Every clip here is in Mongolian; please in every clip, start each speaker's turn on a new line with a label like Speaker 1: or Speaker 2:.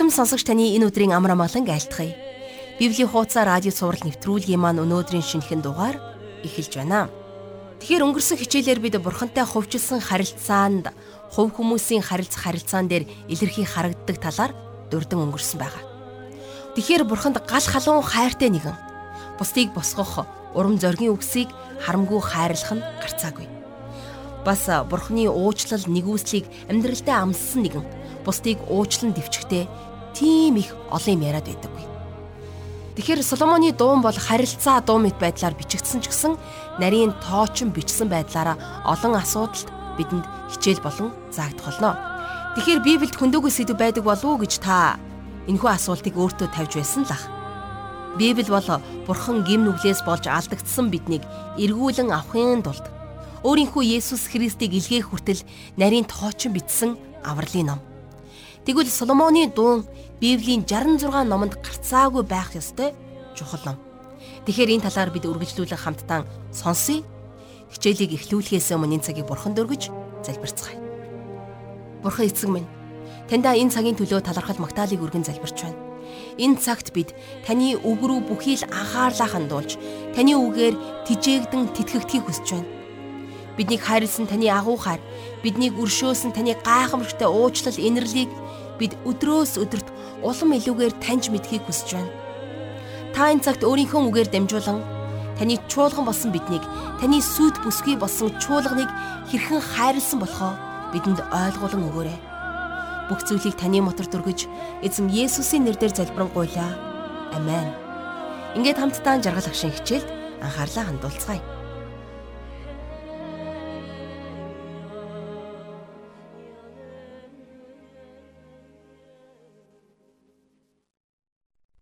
Speaker 1: Ирхэм сонсогч таны энэ өдрийн амар амгалан айлтгая. Библийн хуудасаар радио цаураар нэвтрүүлгийн маань өнөөдрийн шинэхэн дугаар эхэлж байна. Тэгэхээр өнгөрсөн хичээлээр бид бурхантай хувьчилсан харилцаанд хувь хүмүүсийн харилцах харилцаан дээр илэрхий харагддаг талаар дурдан өнгөрсөн байгаа. Тэгэхээр бурханд гал халуун хайртай нэгэн бусдыг босгох урам зоригийн үгсийг харамгүй хайрлах нь гарцаагүй. Бас бурхны уучлал нэгүслийг амьдралдаа амссан нэгэн бусдыг уучлан дэвчгтээ тийм их олон юм яриад байдаггүй. Тэгэхээр Соломоны дуун бол харилцаа дуу мэт байдлаар бичигдсэн ч гэсэн нарийн тоочин бичсэн байдлаараа олон асуудалд бидэнд хичээл болон заагдах болно. Тэгэхээр Библиэд хөндөөгүй сэдв байдаг болов уу гэж та энэхүү асуултыг өөртөө тавьж байсан л ах. Библи бол Бурхан гим нүглээс болж алдагдсан биднийг эргүүлэн авахын тулд өөрийнхөө Есүс Христийг илгээх хүртэл нарийн тоочин бичсэн авралын ном. Тэгвэл Соломоны дуун Библийн 66 номонд гарцаагүй байх ёстой чухал ном. Тэгэхээр энэ талаар бид үргэлжлүүлэн хамтдаа сонсъё. Хичээлийг эхлүүлэхээс өмнө энэ цагийг бурханд өргөж залбирцгаая. Бурхан эцэг минь, таньда энэ цагийн төлөө талархал магтаалыг өргөн залбирч байна. Энэ цагт бид таны үг рүү бүхий л анхаарлаа хандуулж, таны үгээр тижээгдэн тэтгэгдхийг хүсэж байна. Биднийг хайрлсан таны агуу хайр, биднийг өршөөсөн таны гайхамшигтай уучлал инэрлийг бид өдрөөс өдөрт улам илүүгээр таньж мэдхийг хүсэж байна. Та энэ цагт өөрийнхөө үгээр дамжуулан таны чуулган болсон биднийг таны сүд бүсгүй болсон чуулганыг хэрхэн хайрлсан болохоо бидэнд ойлгуулан өгөөрэй. Бүх зүйлийг таны мотор дүргэж эзэм Есүсийн нэрээр залбирanгуйлаа. Амен. Ингээд хамтдаа жаргал агшин хичээлд анхаарлаа хандуулцгаая.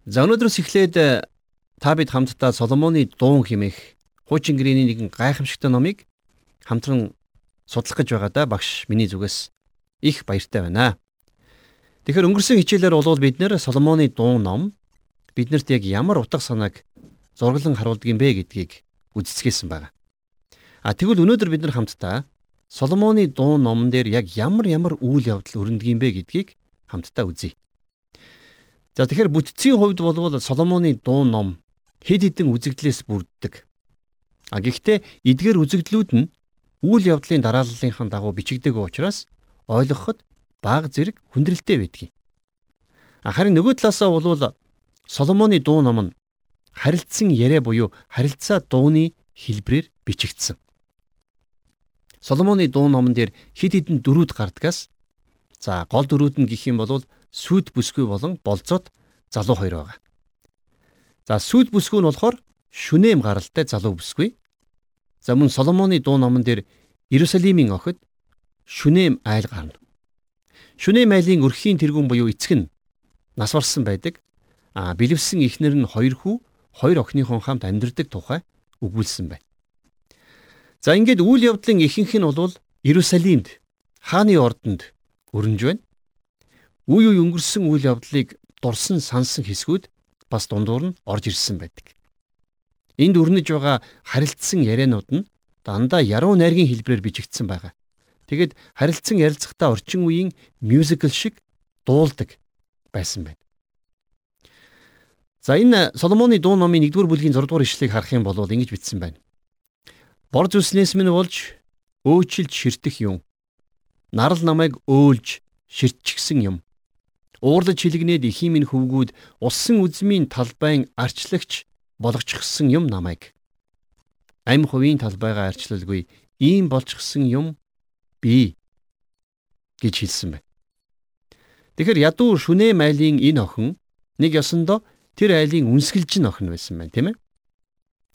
Speaker 2: За өнөөдрөөс эхлээд э, та бид хамтдаа Соломоны дуун хэмээх хуучин гэрээний нэгэн гайхамшигтай номыг хамтран судлах гэж байгаадаа багш миний зүгээс их баяртай байна. Тэгэхээр өнгөрсөн хичээлээр бол бид нэр Соломоны дуун ном биднэрт яг ямар утга санааг зураглан харуулдаг юм бэ гэдгийг үздэсгэлсэн байна. А тэгвэл өнөөдөр бид нар хамтдаа Соломоны дуун номон дээр яг ямар ямар үйл явдал өрнөдөг юм бэ гэдгийг хамтдаа үзье. За тэгэхээр бүтцийн хувьд болвол Соломоны дуу ном хэд хэдэн үзэгдлээс бүрддэг. А гэхдээ эдгээр үзэгдлүүд нь үйл явдлын дарааллынхаа дагуу бичигдэг учраас ойлгоход бага зэрэг хүндрэлтэй байдгийг. Харин нөгөө талаасаа болвол Соломоны дуу ном нь харилцсан яриа буюу харилцаа дууны хэлбрээр бичигдсэн. Соломоны дуу номон дээр хэд хэдэн дөрүүд гардгаас за гол дөрүүд нь гэх юм бол сүд бүсгүй болон болцоод залуу хоёр байгаа. За сүд бүсгүй нь болохоор шүнэм гаралтай залуу бүсгүй. За мөн Соломоны дуу номон дээр Иерусалимийн охид шүнэм айл гарна. Шүнэм айлын өрхийн тэргүүн буюу эцэг нь нас барсан байдаг. А бэлэвсэн ихнэр нь хоёр хүү, хоёр охиныхон хамт амьдардаг тухай өгүүлсэн байна. За ингээд үйл явдлын ихэнх нь бол Иерусалимд хааны ордонд өрнөж байна. Үе үе өнгөрсөн үйл явдлыг дурсан сансан хэсгүүд бас дундуур нь орж ирсэн байдаг. Энд өрнөж байгаа харилцсан яриануд нь дандаа яруу найргийн хэлбрээр бичигдсэн байгаа. Тэгэд харилцсан ярилцахтаа орчин үеийн мюзикл шиг дуулдаг байсан байна. За энэ Соломоны дуу номын 1-р бүлгийн 6-р ишлэгийг харах юм бол ингэж бичсэн байна. Бор зүснээс минь болж өөчилж ширтэх юм. Нарал намайг өөлж ширтчихсэн юм. Уурлаж хилэгнээд ихийн минь хөвгүүд усан үзмийн талбайн арчлагч болгочихсон юм намайг. Ам хувийн талбайгаа арчлалгүй ийм болчихсон юм би гэж хэлсэн байна. Тэгэхээр ядуу шүнэ майлын энэ охин нэг ёсондоо тэр айлын үнсгэлж н охин байсан байна тийм ээ.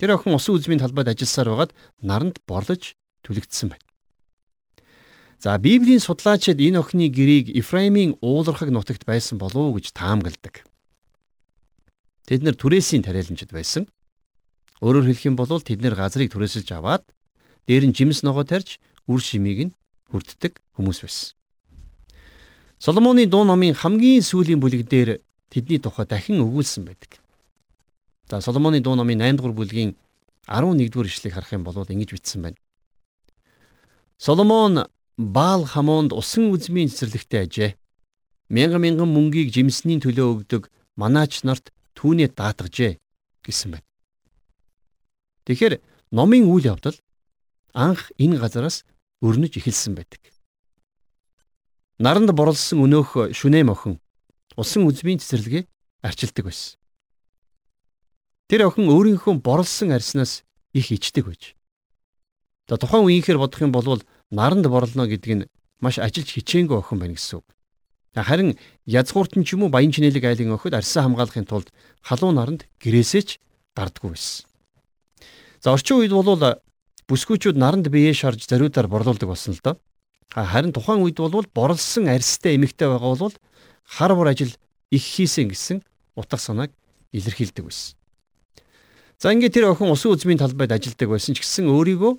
Speaker 2: Тэр охин усан үзмийн талбайд ажилласаар байгаад наранд борлож түлэгдсэн байна. За Библийн судлаачид энэ охины гэрийг Ифраимийн уулархаг нутагт байсан болов уу гэж таамагладаг. Тэд нэр түрээсийн тариаланчид байсан. Өөрөөр хэлэх юм бол тэд нэр газрыг түрээсэлж аваад дээр нь жимс ногоо тарьж үр шимийг нь хүрддэг хүмүүс байсан. Соломоны дуу номын хамгийн сүүлийн бүлэг дээр тэдний тухай дахин өгүүлсэн байдаг. За Соломоны дуу номын 8 дугаар бүлгийн 11 дугаар ишлэгийг харах юм бол ингэж бичсэн байна. Соломон Баал хамуунд усан үзмийн цэцэрлэгтэй ажээ. мянган мянган мөнгийг жимсний төлөө өгдөг манаач нарт түүнээ даатгажээ гэсэн байна. Тэгэхээр номын үйл явдал анх энэ газараас өрнөж эхэлсэн байдаг. Наранд борлсон өнөөх шүнэм охин усан үзмийн цэцэрлэгээ арчилдаг байсан. Тэр охин өөрийнхөө борлсон арснаас их ичдэг байж. За тухайн үеийнхэр бодох юм бол наранд борлоно гэдэг нь маш ажилч хичээнгүй охин байна гэсэн үг. Харин язгууртан ч юм уу баян чинэлэг айлын охид арьсаа хамгаалахын тулд халуун наранд гэрээсээ ч гардггүй байсан. За орчин үед бол бүсгүүчүүд наранд биеэ шарж зариудаар борлуулдаг болсон л доо. Харин тухайн үед бол борлсон арьстай эмэгтэй байгаа бол хар бур ажил их хийсэн гэсэн утга санааг илэрхийлдэг байсан. За ингээд тэр охин усан үзмийн талбайд ажилладаг байсан ч гэсэн өөрийгөө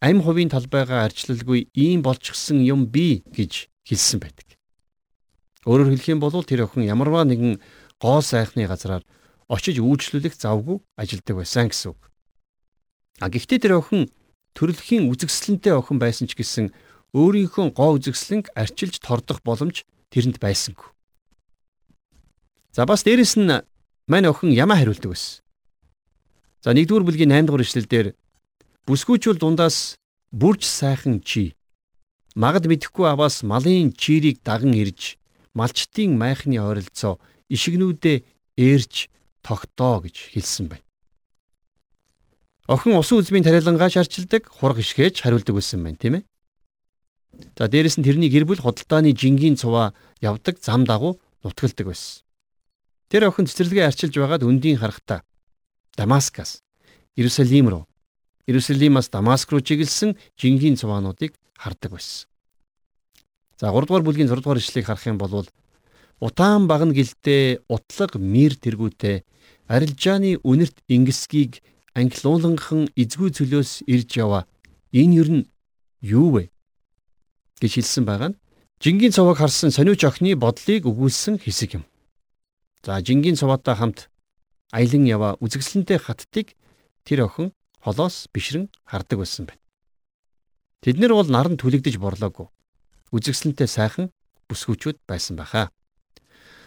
Speaker 2: амь хувийн талбайгаа арчлалгүй ийм болчихсон юм би гэж хэлсэн байдаг. Өөрөөр хэлэх юм бол тэр охин ямарваа нэгэн гоо сайхны газраар очиж үйлчлүүлэх завгүй ажилладаг байсан гэсэн үг. А гэхдээ тэр охин төрөлхийн үзэгсэлэнтэй охин байсан ч гэсэн өөрийнхөө гоо үзэгслэнг арчилж тордох боломж тэрэнд байсангүй. За бас дээрэс нь мань охин ямаа хариулдаг байсан. За 1-р бүлгийн 8 дугаар ишлэлдэр бүсгүүчүүл дундаас бүрж сайхан чи магад мэдхгүй аваас малын чирийг даган ирж малчтын майхны ойролцоо ишигнүүдээ ээрч тогтоо гэж хэлсэн байна. Охин усан үзмийн тариалангаа шарчилдаг, хураг ишгээж хариулдаг байсан байна, тийм ээ. За дээрэс нь тэрний гэр бүл худалдааны жингийн цуваа явдаг зам дагуу нутгалдаг байсан. Тэр охин цэцэрлэгээ арчилж байгаад өндийн харахта Дамаскас, Иерусалим руу, Иерусалимаас Дамаск руу чиглэсэн жингийн цуваануудыг хардаг байсан. За 3 дугаар бүлгийн 6 дугаар ишлэгийг харах юм бол утаан багна гэлтэй утлаг мир тэргүүтэй арилжааны үнэрт ингэсгийг англиуланхан эзгүй цөлөөс ирж яваа. Энэ юу нь юу вэ? гэж хэлсэн байгаа нь жингийн цаваг харсан сониуч охины бодлыг өгүүлсэн хэсэг юм. За жингийн цуваатай хамт аялан яваа үзэгсэлэнтэй хаттыг тэр охин холоос бишрэн хардаг байсан байна. Тэд нар бол наран түлэгдэж борлоогүй. Үзэгсэлэнтэй сайхан бүсгүүчүүд байсан баха.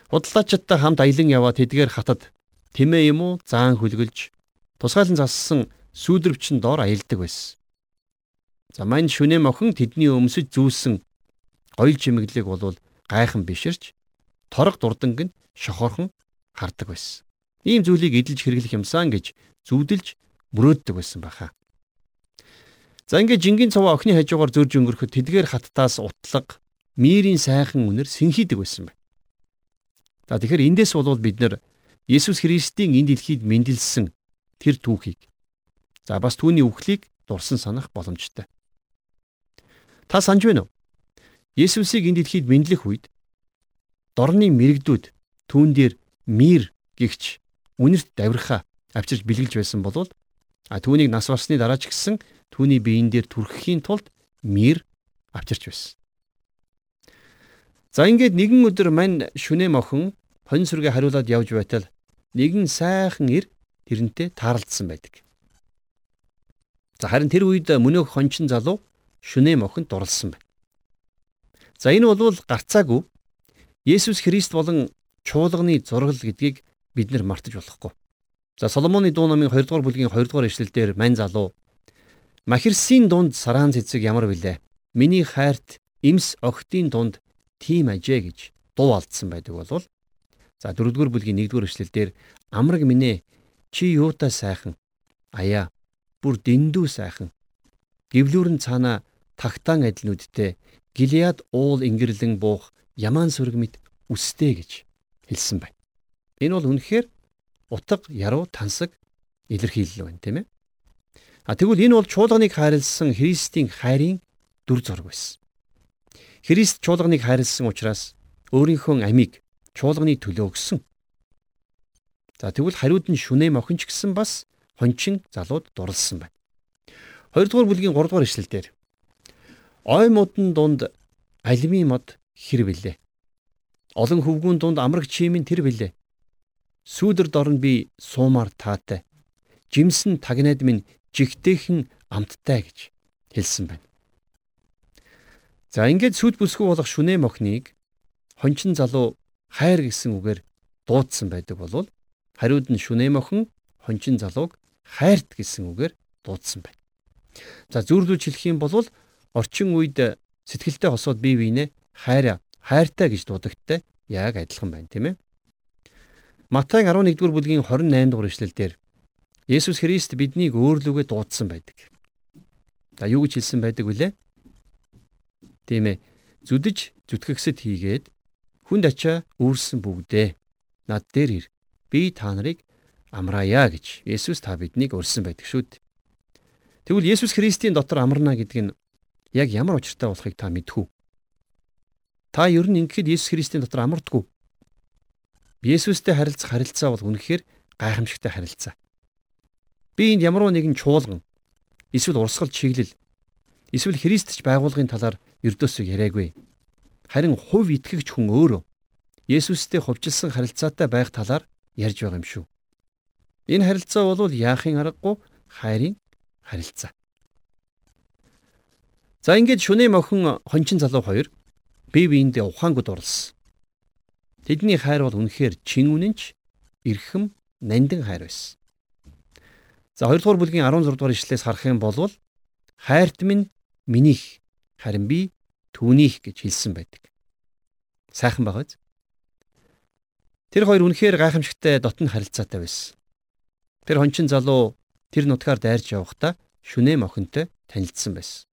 Speaker 2: Худалдаачдтай хамт аялан яваа тэдгээр хатад тэмээ юм уу заан хүлгэлж тусгаалan зассан сүйдрвчин доор аялдаг байсан. За мань шүнэм охин тэдний өмсөж зүүсэн гоёл чимэглэг бол гайхан биширч торог дурданг нь шохорхон хардаг байсан. Ийм зүйлийг эдэлж хэрэглэх юмсан гэж зүвдэлж мөрөөддөг байсан баха. За ингээд жингийн цаваа охины хажуугаар зөрж өнгөрөхөд тэдгээр хаттаас утлаг мирийн сайхан үнэр сэнхийдэг байсан байна. За тэгэхээр эндээс болвол бид нэр Есүс Христийн энэ дэлхийд мэндэлсэн тэр түүхийг за бас түүний үхлийг дурсан санах боломжтой. Та санаж байна уу? Есүсийг энэ дэлхийд мэдлэх үед дорны мэрэгдүүд түүн дээр мир гихч үнэрт давирхаа авчирч бэлгэлж байсан болвол а түүнийг нас барсны дараа ч гэсэн түүний биеийн дээр түрхэхийн тулд мир авчирч байсан. За ингээд нэгэн өдөр мань шүнэм охин хонь сүргээ хариулаад явж байтал нэгэн сайхан ир тэрнтэй таарлцсан байдаг. За харин тэр үед мөнөөх хончин залуу шүнэм охин дурлсан байна. За энэ бол гарцаагүй Есүс Христ болон чуулганы зургал гэдгийг бид нар мартаж болохгүй. За Соломоны дуу номын 2 дугаар бүлгийн 2 дугаар ишлэлдэр мань залуу Махирсын дунд сараан цэцэг ямар вүлээ? Миний хайрт эмс охтын дунд тийм ажээ гэж дуу алдсан байдаг болвол за 4 дугаар бүлгийн 1 дугаар ишлэлдэр амраг минь чи юутай сайхан аяа бүр дэндүү сайхан гівлүүрэн цаана тагтаан адилнүүдтэй Гилиад уул ингэрлэн буух ямаан сүрэг мэд үстэй гэж хэлсэн байна. Энэ бол үнэхээр утга яруу тансаг илэрхийлэл байна тийм ээ. А тэгвэл энэ бол чуулганыг хайрлсан Христийн хайрын дүр зураг байсан. Христ чуулганыг хайрлсан учраас өөрийнхөө амийг чуулганы төлөө өгсөн. За тэгвэл хариуд нь шүнэм охинч гэсэн бас хончин залууд дурлсан байна. 2 дугаар бүлгийн 3 дугаар ишлэлдэр ой модон дунд алимын мод хэр вүлээ. Олон хөвгүүн дунд амраг чимийн тэр вүлээ. Сүүдэр дорн би суумаар таатай. Жимсэн тагнаад минь жигтэйхэн амттай гэж хэлсэн байна. За ингээд сүд бүсгүй болох шүнэ мохныг хончин залуу хайр гэсэн үгээр дуудсан байдаг болвол хариуд нь шүнэм охин хончин залууг хайрт гэсэн үгээр дуудсан байна. За зүйрлүүлж хэлэх юм бол орчин үед сэтгэлтэй хосоод бие биенээ хайраа хайртай гэж дуудагттай яг адилхан байна тийм ээ. Матай 11-р бүлгийн 28 дугаар ишлэлдэр Есүс Христ биднийг өөрлөгөө дуудсан байдаг. За юу гэж хэлсэн байдаг вүлээ? Тийм ээ. Зүдэж зүтгэгсэд хийгээд хүнд ачаа үүрсэн бүгдээ над дээр ир. Би та нарыг амраая гэж Есүс та биднийг урьсан байдаг шүү дээ. Тэгвэл Есүс Христийн дотор амарна гэдэг нь яг ямар учиртай болохыг та мэдхүү. Та ер нь ингэхэд Есүс Христийн дотор амардгүй. Есүстэй харилцах харилцаа бол үнэхээр гайхамшигтай харилцаа. Би энд ямар нэгэн чуулган эсвэл урсгал чиглэл эсвэл Христч байгуулгын талаар ердөөсөө яриаггүй. Харин хувь итгэгч хүн өөрөө Есүстэй хувьчилсан харилцаатай байх талаар ярьж байгаа юм шүү. Энэ харилцаа бол яахын аргагүй хайрын харилцаа. За ингээд шүнээ мохин хончин залуу хоёр бие биендээ ухаангууд орлсон. Тэдний хайр бол үнэхээр чин үнэнч эрхэм нандин хайр байсан. За 2 дугаар бүлгийн 16 дугаар ишлээс харах юм бол хайрт минь минийх харин би түүнийх гэж хэлсэн байдаг. Сайхан байгааз. Тэр хоёр үнэхээр гайхамшигтай дотн харилцаатай байсан. Тэр хончин залуу тэр нутгаар дайрч явахдаа шүнээ мохинтой танилцсан байсан.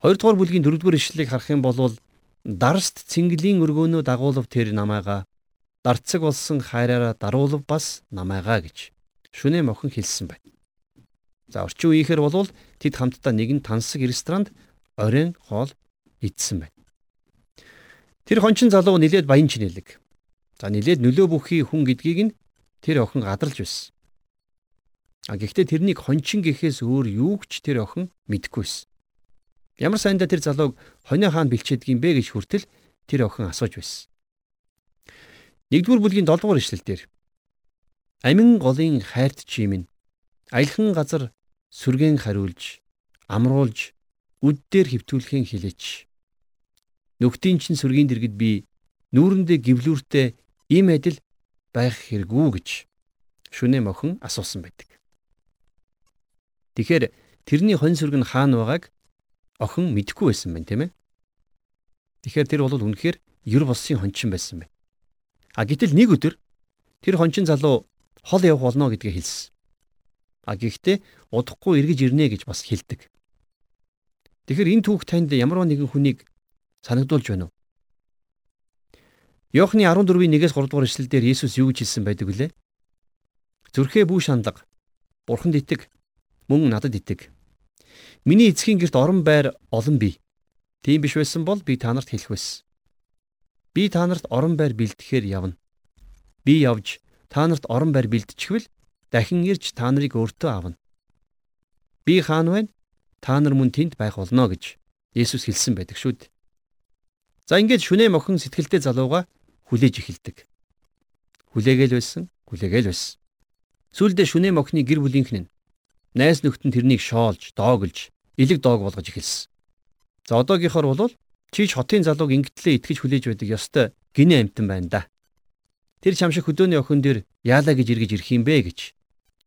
Speaker 2: 2 дугаар бүлгийн 4 дугаар ишлэлийг харах юм бол дарст цэнгэлийн өргөөнөө дагуулв тэр намайга дарцэг болсон хайраараа даруулв бас намайга гэж шүнээ мохин хэлсэн байна. За орчин үеийнхэр бол тэд хамтдаа нэгэн тансаг ресторанд оройн хоол идсэн байна. Тэр хончин залуу нилээд баян чинэлэг. За нилээд нөлөө бүхий хүн гэдгийг нь тэр охин гадарлж байсан. А гэхдээ тэрнийг хончин гэхээс өөр юу ч тэр охин мэдэхгүй байсан. Ямар сайндаа тэр залууг хонио хаан бэлчээдгийм бэ гэж хүртэл тэр охин асууж байсан. Нэгдүгээр бүлгийн 7 дугаар ишлэл дээр Амин голын хайрт чимэн аялхан газар сүргэн хариулж амруулж үд дээр хөвтүүлэхин хилээч. Нүхтийн чин сүргийн дэргэд би нүүрэндээ гівлүүртэй им адил байх хэрэггүй гэж шүнэ мохин асуусан байдаг. Тэгэхээр тэрний хон сүрг нь хаана байгааг охин мэдэхгүй байсан байна тийм ээ. Тэгэхээр тэр бол үнэхээр ер болсон хончин байсан байна. А гэтэл нэг өдөр тэр хончин залуу хол явах болно гэдгийг хэлсэн. А гэхдээ удахгүй эргэж ирнэ гэж бас хэлдэг. Тэгэхээр энэ түүх танд ямар нэгэн хүнийг санагдуулж байна уу? Йохны 14-ийн 1-ээс 3 дугаар эшлэлдэр Иесус юу гэж хэлсэн байдаг вүлээ? Зүрхээ бүү шанлаг. Бурханд итэг. Мөн надад итэг. Миний эцгийн герт орон байр олон бий. Тийм биш байсан бол би та нарт хэлэх байсан. Би та нарт орон байр бэлтгэхээр явна. Би явж та нарт орон байр бэлдчихвэл дахин ирж та нарыг өөртөө авна. Би хаан байна? Та нар мөн тэнд байх болно гэж Есүс хэлсэн байдаг шүү дээ. За ингээд шүнээ мохин сэтгэлдээ залууга хүлээж эхэлдэг. Хүлээгээл байсан, хүлээгээл байсан. Сүүлдээ шүнээ мохны гэр бүлийнх нь найс нөхдөд тэрнийг шоолж, доогөлж, элэг доог болгож эхэлсэн. За одоогийнхоор бол чийч хотын залууг ингэтлээ итгэж хүлээж байдаг ёстой гинэ амтан байна да. Тэр чамшиг хөдөөний охин дээр яалаа гэж эргэж ирэх юм бэ гэж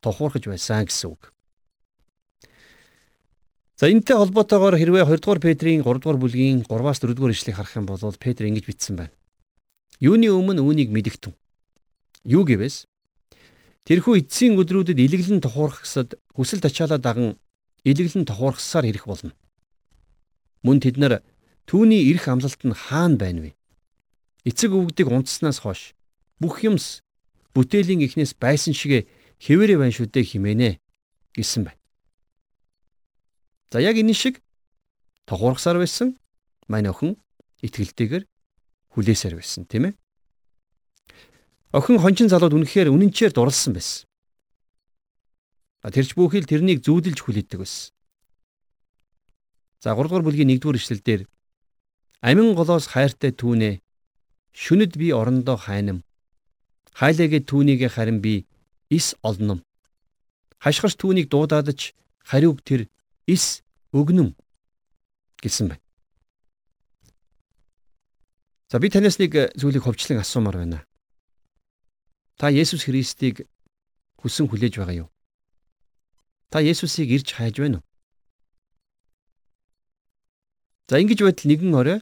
Speaker 2: тухуурхаж байсан гэсэн үг. За энэтэй холбоотойгоор хэрвээ 2 дугаар Петрийн 3 дугаар бүлгийн 3-аас 4 дугаар ишлэгийг харах юм бол Петр ингэж бичсэн байна. Юуны өмнө үүнийг мэдэгтэн. Юу гэвээс Тэрхүү эцсийн өдрүүдэд илэглэн тухуурхсад хүсэл тачаалаа даган илэглэн тухуурхсаар ирэх болно. Мөн тэд нар түүний эрх амлалт нь хаана байна вэ? Эцэг өвгдийг унтснаас хойш бүх юмс бүтээлийн эхнээс байсан шигэ хэвээрээ байна шүү дээ химэнэ гэсэн байна. За яг энэ шиг тогуурхсаар байсан мань охин итгэлтэйгээр хүлээсээр байсан тийм ээ. Охин хончин залууд үнэхээр үнэнчээр дурлсан байсан. Тэрч бүхэл тэрнийг зүүдэлж хүлээдэг байсан. За 3 дугаар бүлгийн 1 дугаар ишлэл дээр амин голоос хайртай түүнэ шүнэд би орондоо хайнам Хайлагээ түүнийг харин би ис олном. Хашгирч түүнийг дуудаадч хариуг тэр ис өгнөм гэсэн байна. За би танаас нэг зүйлийг ховчлон асуумаар байна. Та Есүс Христийг хүсэн хүлээж байгаа юу? Та Есүсийг ирж хайж байна уу? За ингэж байтал нэгэн орой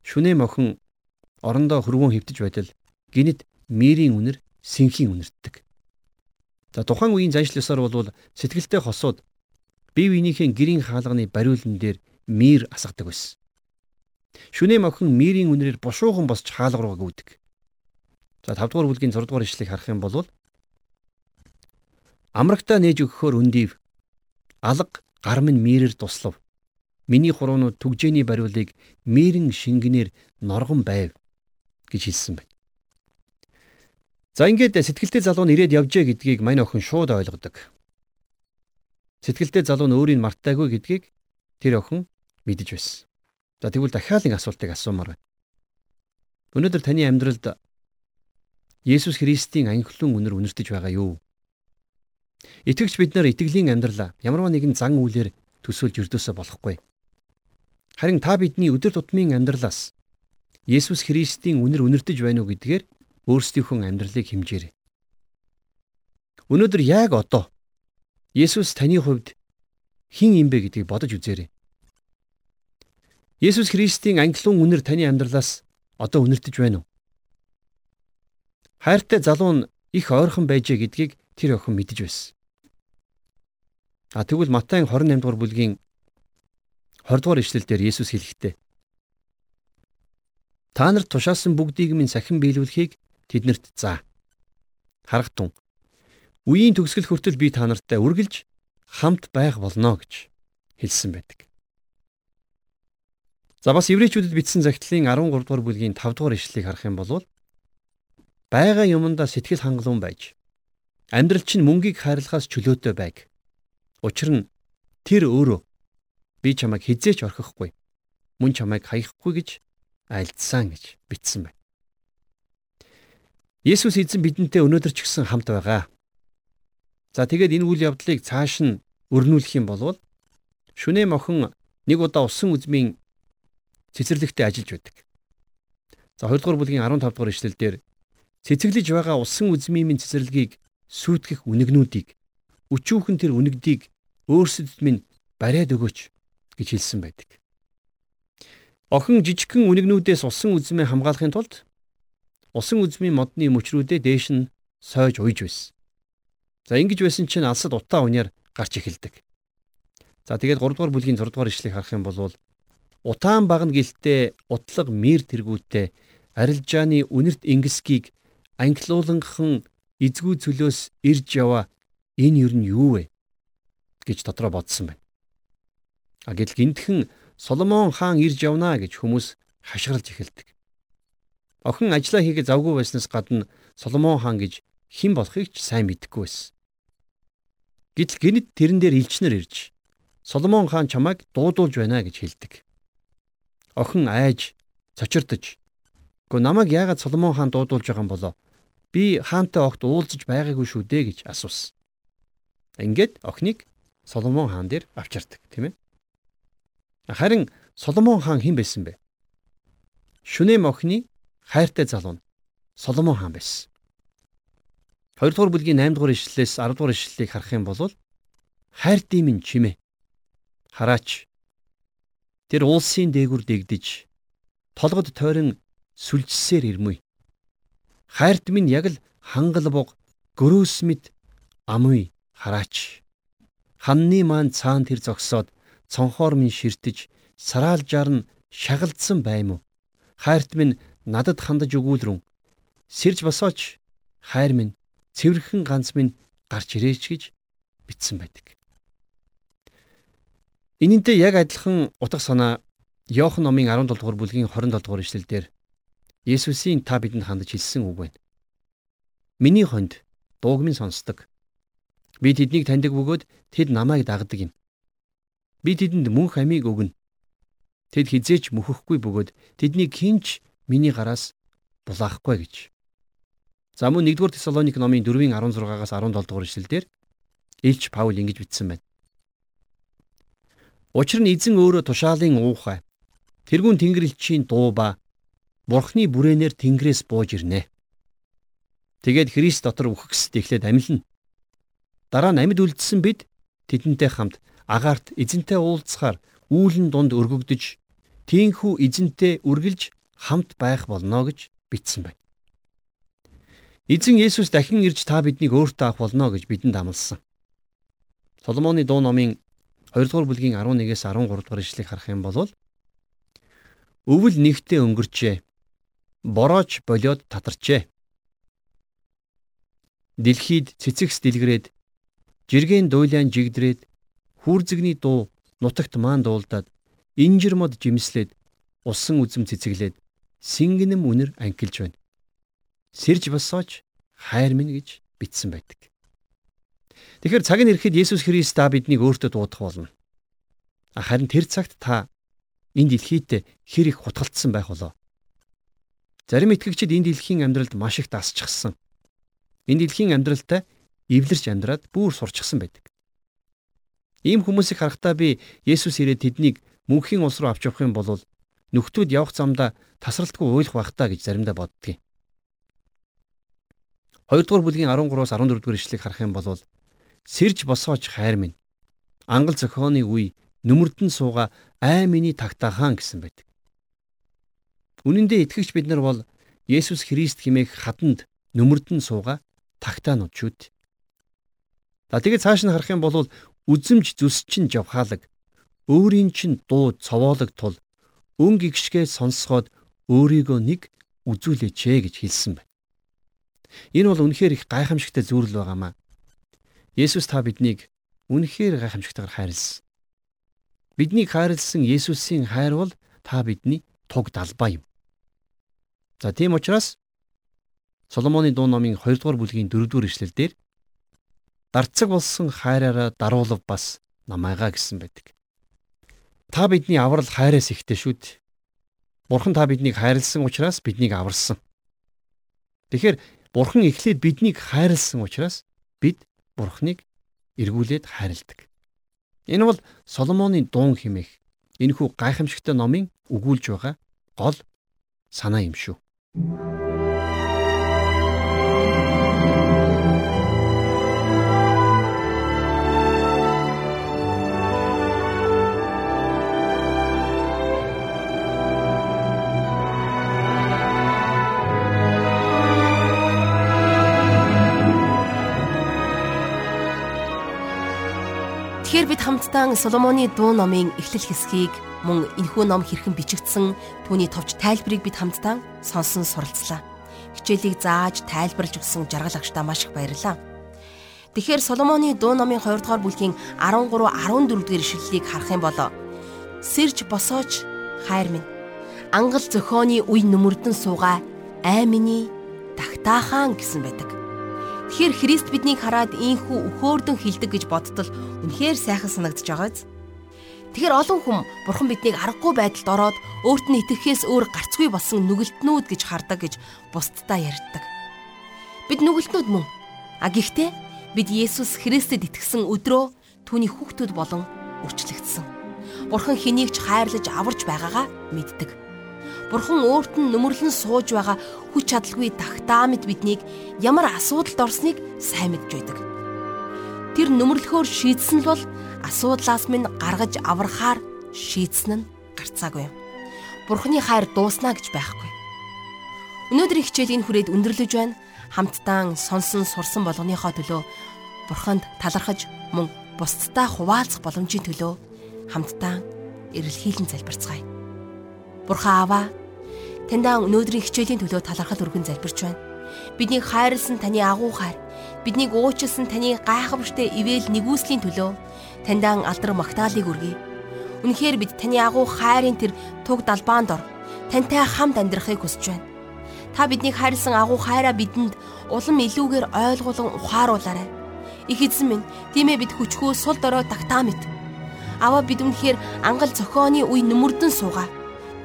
Speaker 2: шүнээ мохон орондоо хөрвөн хөвтөж байтал гинэт мэрийн үнэр сэнхийн үнэртдэг. За тухайн үеийн заншил ёсоор бол сэтгэлтэй хосууд бие биенийхээ гэрийн хаалганы бариулан дээр мир асгадаг байсан. Шүнээ мохин мирийн үнрээр бушуухан босч хаалга руу гүйдэг. За 5 дугаар бүлгийн 6 дугаар ишлэгийг харах юм бол Амрагтаа нээж өгөхөөр өндийв. Алга гар минь мирээр туслав. Миний хуруунууд түгжээний бариулыг мэрэн шингэнээр норгон байв гэж хэлсэн байна. За ингээд сэтгэлтэй залуу нь ирээд явжээ гэдгийг мань охин шууд ойлгодог. Сэтгэлтэй залуу нь өөрийг мартаагүй гэдгийг тэр охин мэдэж байсан. За тэгвэл дахиад нэг асуултыг асуумаар байна. Өнөөдөр таны амьдралд Есүс Христийн анхлын үнэр үнэртэж байгаа юу? Итгэгч бид нар итгэлийн амьдралаа ямарваа нэгэн зан үйлээр төсөөлж өрдөөсө болохгүй. Харин та бидний өдөр тутмын амьдралаас Есүс Христийн үнэр үнэртэж байна уу гэдгээр өөрсдийнхөө амьдралыг хэмжээрэй. Өнөөдөр яг одоо Есүс таны хувьд хэн юм бэ гэдгийг бодож үзээрэй. Есүс Христийн англиун үнэр таны амьдралаас одоо үнэртэж байна уу? Хайртай залуу нь их ойрхон байжээ гэдгийг тэр охин мэдэж байсан. А тэгвэл Матай 28 дугаар бүлгийн 20 дугаар ишлэлдэр Есүс хэлэхдээ Та нарт тушаасан бүгдийг минь сахин биелүүлэхийг тэднэрт заа. Харагтун. Үеийн төгсгөл хүртэл би та нартай үргэлж хамт байх болно гэж хэлсэн байдаг. За бас еврейчүүдэд бичсэн захидлын 13 дугаар бүлгийн 5 дугаар ишлэлийг харах юм бол байгаа юмдаа сэтгэл хангалуун байж амьдрал чинь мөнгийг хайрлахаас чөлөөтэй байг. Учир нь тэр өөрөө би чамайг хизээч орхихгүй мөн чамайг хаяхгүй гэж альдсан гэж бичсэн байна. Есүс эзэн бидэнтэй өнөөдөр ч гэсэн хамт байгаа. За тэгээд энэ үйл явдлыг цааш нь өрнүүлэх юм бол шүнээ мохон нэг удаа усан үзмийн цэцэрлэгтээ ажиллаж байдаг. За 2 дугаар бүлгийн 15 дугаар ишлэлдэр цэцэглэж байгаа усан үзмийн цэцэрлэгийг сүйтгэх үнэгнүүдийг өчүүхэн тэр үнэгдийг өөрсдөд минь бариад өгөөч гэж хэлсэн байдаг. Охин жижигхэн үнэгнүүдээс усан үзмээ хамгаалахын тулд усан үзмийн модны мөчрүүдээ дээш нь сойж уйж байсан. За ингэж байсан чинь алсад утаа униар гарч эхэлдэг. За тэгээд 3 дугаар бүлгийн 6 дугаар ишлэгийг харах юм бол Утаан багна гэлтэй утлаг мир тэргүүтээ арилжааны үнэрт ингэсгийг анхлууланхан эзгүй цөлөөс ирж яваа энэ юу нь юу вэ гэж дотроо бодсон байна. А гэтэл гинтхэн Соломон хаан ирж явна гэж хүмүүс хашгиралж эхэлдэг. Охин ажиллаа хийгээ завгүй байснаас гадна Соломон хаан гэж хэн болохыг ч сайн мэдэхгүй байсан. Гэтэл гинэд тэрэн дээр элчнэр ирж Соломон хаан чамайг дуудуулж байна гэж хэлдэг охин айж цочирдож "Гү намайг яагаад Соломон хаан дуудуулж байгаа юм болоо? Би хаантай огт уулзаж байгаагүй шүү дээ" гэж асуусан. Ингээд охиныг Соломон хаан дээр авчирдаг, тийм ээ. Харин Соломон хаан хэн байсан бэ? Шүнэм охины хайртай залуу нь Соломон хаан байсан. 2 дугаар бүлгийн 8 дугаар ишлэлээс 10 дугаар ишлэлийг харах юм бол хайртай минь чимээ. Хараач Тэр улсын дээгүр дэгдэж толгод тойрон сүлжсээр ирмүй. Хайрт минь яг л хангал буг гөрөөс мэд амуй хараач. Ханны маань цаан тэр зогсоод цонхоор минь ширтэж сараалжаар нь шагалдсан байм уу? Хайрт минь надад хандаж өгүүлрэн сэрж босооч хайр минь цэвэрхэн ганц минь гарч ирээч гэж бичсэн байдаг. Энэнтэй яг адилхан утга санаа Иохан номын 17 дугаар бүлгийн 27 дугаар ишлэлдэр Есүсийн та бидэнд хандаж хэлсэн үг байна. Миний хонд дууг минь сонсдог. Би тэднийг таньдаг бөгөөд тэд намайг дагдаг юм. Би тэдэнд мөнх амийг өгнө. Тэд хизээч мөхөхгүй бөгөөд тэднийг хинч миний гараас булаахгүй гэж. За мөн 1-р Тесалоник номын 4-ийн 16-аас 17 дугаар ишлэлдэр Илч Паул ингэж бичсэн байна. Учир нь эзэн өөрөө тушаалын уухай. Тэрүүн тэнгэрлэгчийн дуу ба Бурхны бүрээнээр Тэнгэрээс бууж ирнэ. Тэгээд Христ дотор үхгэсд эхлээд амьлна. Дараа нь амьд үлдсэн бид тэдэнтэй хамт агаарт эзэнтэй уулзахаар үүлэн дунд өргөгдөж тийхүү эзэнтэй үргэлж хамт байх болно гэж бичсэн байна. Эзэн Есүс дахин ирж та биднийг өөртөө авах болно гэж бидэнд амласан. Соломоны дуу номын 2 дугаар бүлгийн 11-ээс 13 дугаар ишлэгийг харах юм бол өвөл нэгтээ өнгөрчээ. Борооч болоод татарчээ. Дэлхийд цэцэгс дэлгэрээд жиргэн дуйлаан жигдрээд хүүрзэгний дуу нутагт маан дуулдаад инжир мод жимслээд усан үзэм цэцэглээд сингэнэм үнэр анкилж байна сэрж босооч хайр минь гэж бичсэн байдаг. Тэгэхээр цаг нь ирэхэд Есүс Христ та биднийг өөртөө дуудах болно. Харин тэр цагт та энэ дэлхийд хэр их хутгалтсан байх болоо. Зарим итгэгчид энэ дэлхийн амьдралд маш их дасчихсан. Энэ дэлхийн амьдралтай эвлэрч амьдраад бүр сурчсан байдаг. Ийм хүмүүсийг харахтаа би Есүс ирээд тэднийг мөнхийн улс руу авч явах юм бол нөхдүүд явах замдаа тасралтгүй уйлах байх та гэж заримдаа боддгийг. 2 дугаар бүлгийн 13-аас 14 дугаар ишлэгийг харах юм бол сэрж босооч хайр минь. Ангал зохионы үе нүмердэн сууга ай миний тагтаахан гэсэн байдаг. Үнэн дээр итгэгч бид нар бол Есүс Христ химээх хаданд нүмердэн сууга тагтаанууд шүүд. За тэгээд цааш нь харах юм бол үзэмж зүсчин жавхаалаг өөрийн чин дуу цовоолог тул өн гихшгээ сонсгоод өөрийгөө нэг үзүүлээч гэж хэлсэн байна. Энэ бол үнэхээр их гайхамшигтай зүйлэл байгаамаа. Есүс та биднийг үнэхээр гайхамшигтайгаар хайрлсан. Биднийг хайрлсан Есүсийн хайр бол та бидний туг далбаа юм. За тийм учраас Соломоны дуу номын 2 дугаар бүлгийн 4 дугаар ишлэлдэр дарцаг болсон хайраараа даруулав бас намайгаа гэсэн байдаг. Та бидний аврал хайраас ихтэй шүү дээ. Бурхан та биднийг хайрлсан учраас биднийг аварсан. Тэгэхээр Бурхан эхлээд биднийг хайрлсан учраас бид Бурханыг эргүүлээд хайрладаг. Энэ бол Соломоны дуун химэх энэхүү гайхамшигтай номын өгүүлж байгаа гол санаа юм шүү. Thank you.
Speaker 1: Тэгэхээр бид хамтдаа Соломоны дуу номын эхлэл хэсгийг мөн энэхүү ном хэрхэн бичигдсэн түүний товч тайлбарыг бид хамтдаа сонсон суралцлаа. Хичээлийг зааж тайлбарлаж өгсөн жаргал агштаа маш их баярлалаа. Тэгэхээр Соломоны дуу номын 2 дугаар бүлгийн 13 14 дугаар ишлэлийг харах юм бол сэрж босооч хайр минь ангал зөхөөний үе нүмердэн суугаа ай миний тагтаахан гэсэн байдаг. Тэгэхээр Христ биднийг хараад ийхүү өхөөрдөн хилдэг гэж бодтол үнэхээр сайхан санагдаж байгааз. Тэгэхээр олон хүм Бурхан биднийг аргагүй байдалд ороод өөрт нь итгэхээс өөр гарцгүй болсон нүгэлтнүүд гэж хардаг гэж бусдтай ярьдаг. Бид нүгэлтнүүд мөн. А гэхдээ бид Есүс Христэд итгэсэн өдрөө түүний хүүхдүүд болон үрчлэгдсэн. Бурхан хэнийг ч хайрлаж аварж байгаагаа мэддэг. Бурхан өөрт нь нөмрлөн сууж байгаа хүч чадалгүй тагтаа мэд биднийг ямар асуудалд орсныг сайн мэдж байдаг. Тэр нөмрлөхөөр шийдсэн л бол асуудлаас минь гаргаж аврахаар шийдсэн нь гарцаагүй. Бурханы хайр дууснаа гэж байхгүй. Өнөөдрийн хичээлийн хүрээд өндөрлөж байна. Хамтдаа сонсон сурсан болгоныхоо төлөө Бурханд талархаж мөн бусдтай хуваалцах боломжийн төлөө хамтдаа эрэлхийлэн залбирцгаая. Бурхан Аава таньдаа өнөөдрийн хичээлийн төлөө талархал өргөн залбирч байна. Биднийг хайрлсан таны агуу хайр, биднийг уучлсан таны гайхамшигт ивэл нэгүслийн төлөө таньдаа алдар магтаалыг өргөе. Үнэхээр бид таны агуу хайрын тэр туг далбаанд ор тантай хамт амьдрахыг хүсэж байна. Та биднийг хайрлсан агуу хайраа бидэнд улам илүүгээр ойлгуулан ухааруулаарай. Их эзэн минь, тиймээ бид хүчгүй сул дорой тагтаа мэд. Аваа бид үнэхээр ангал зохионы үе нүмердэн суугаа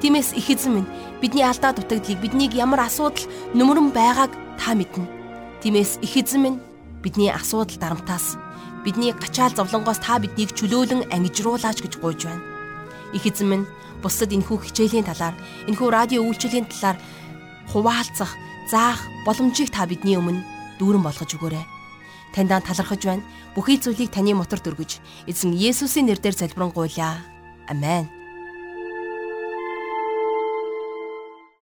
Speaker 1: Тиймээс их эзэн минь бидний алдаа дутагдгийг биднийг ямар асуудал нүмерэн байгааг та мэднэ. Тиймээс их эзэн минь бидний асуудал дарамтаас бидний гачаал зовлонгоос та биднийг чөлөөлөн ангижруулаач гэж гуйж байна. Их эзэн минь бусдад энэхүү хичээлийн талаар, энэхүү радио үйлчлийн талаар хуваалцах, заах боломжийг та бидний өмнө дүүрэн болгож өгөөрэй. Таньдаа талархаж байна. Бүхий зүйлийг таны моторт өргөж, эзэн Есүсийн нэрээр залбирanгуйлаа. Амен.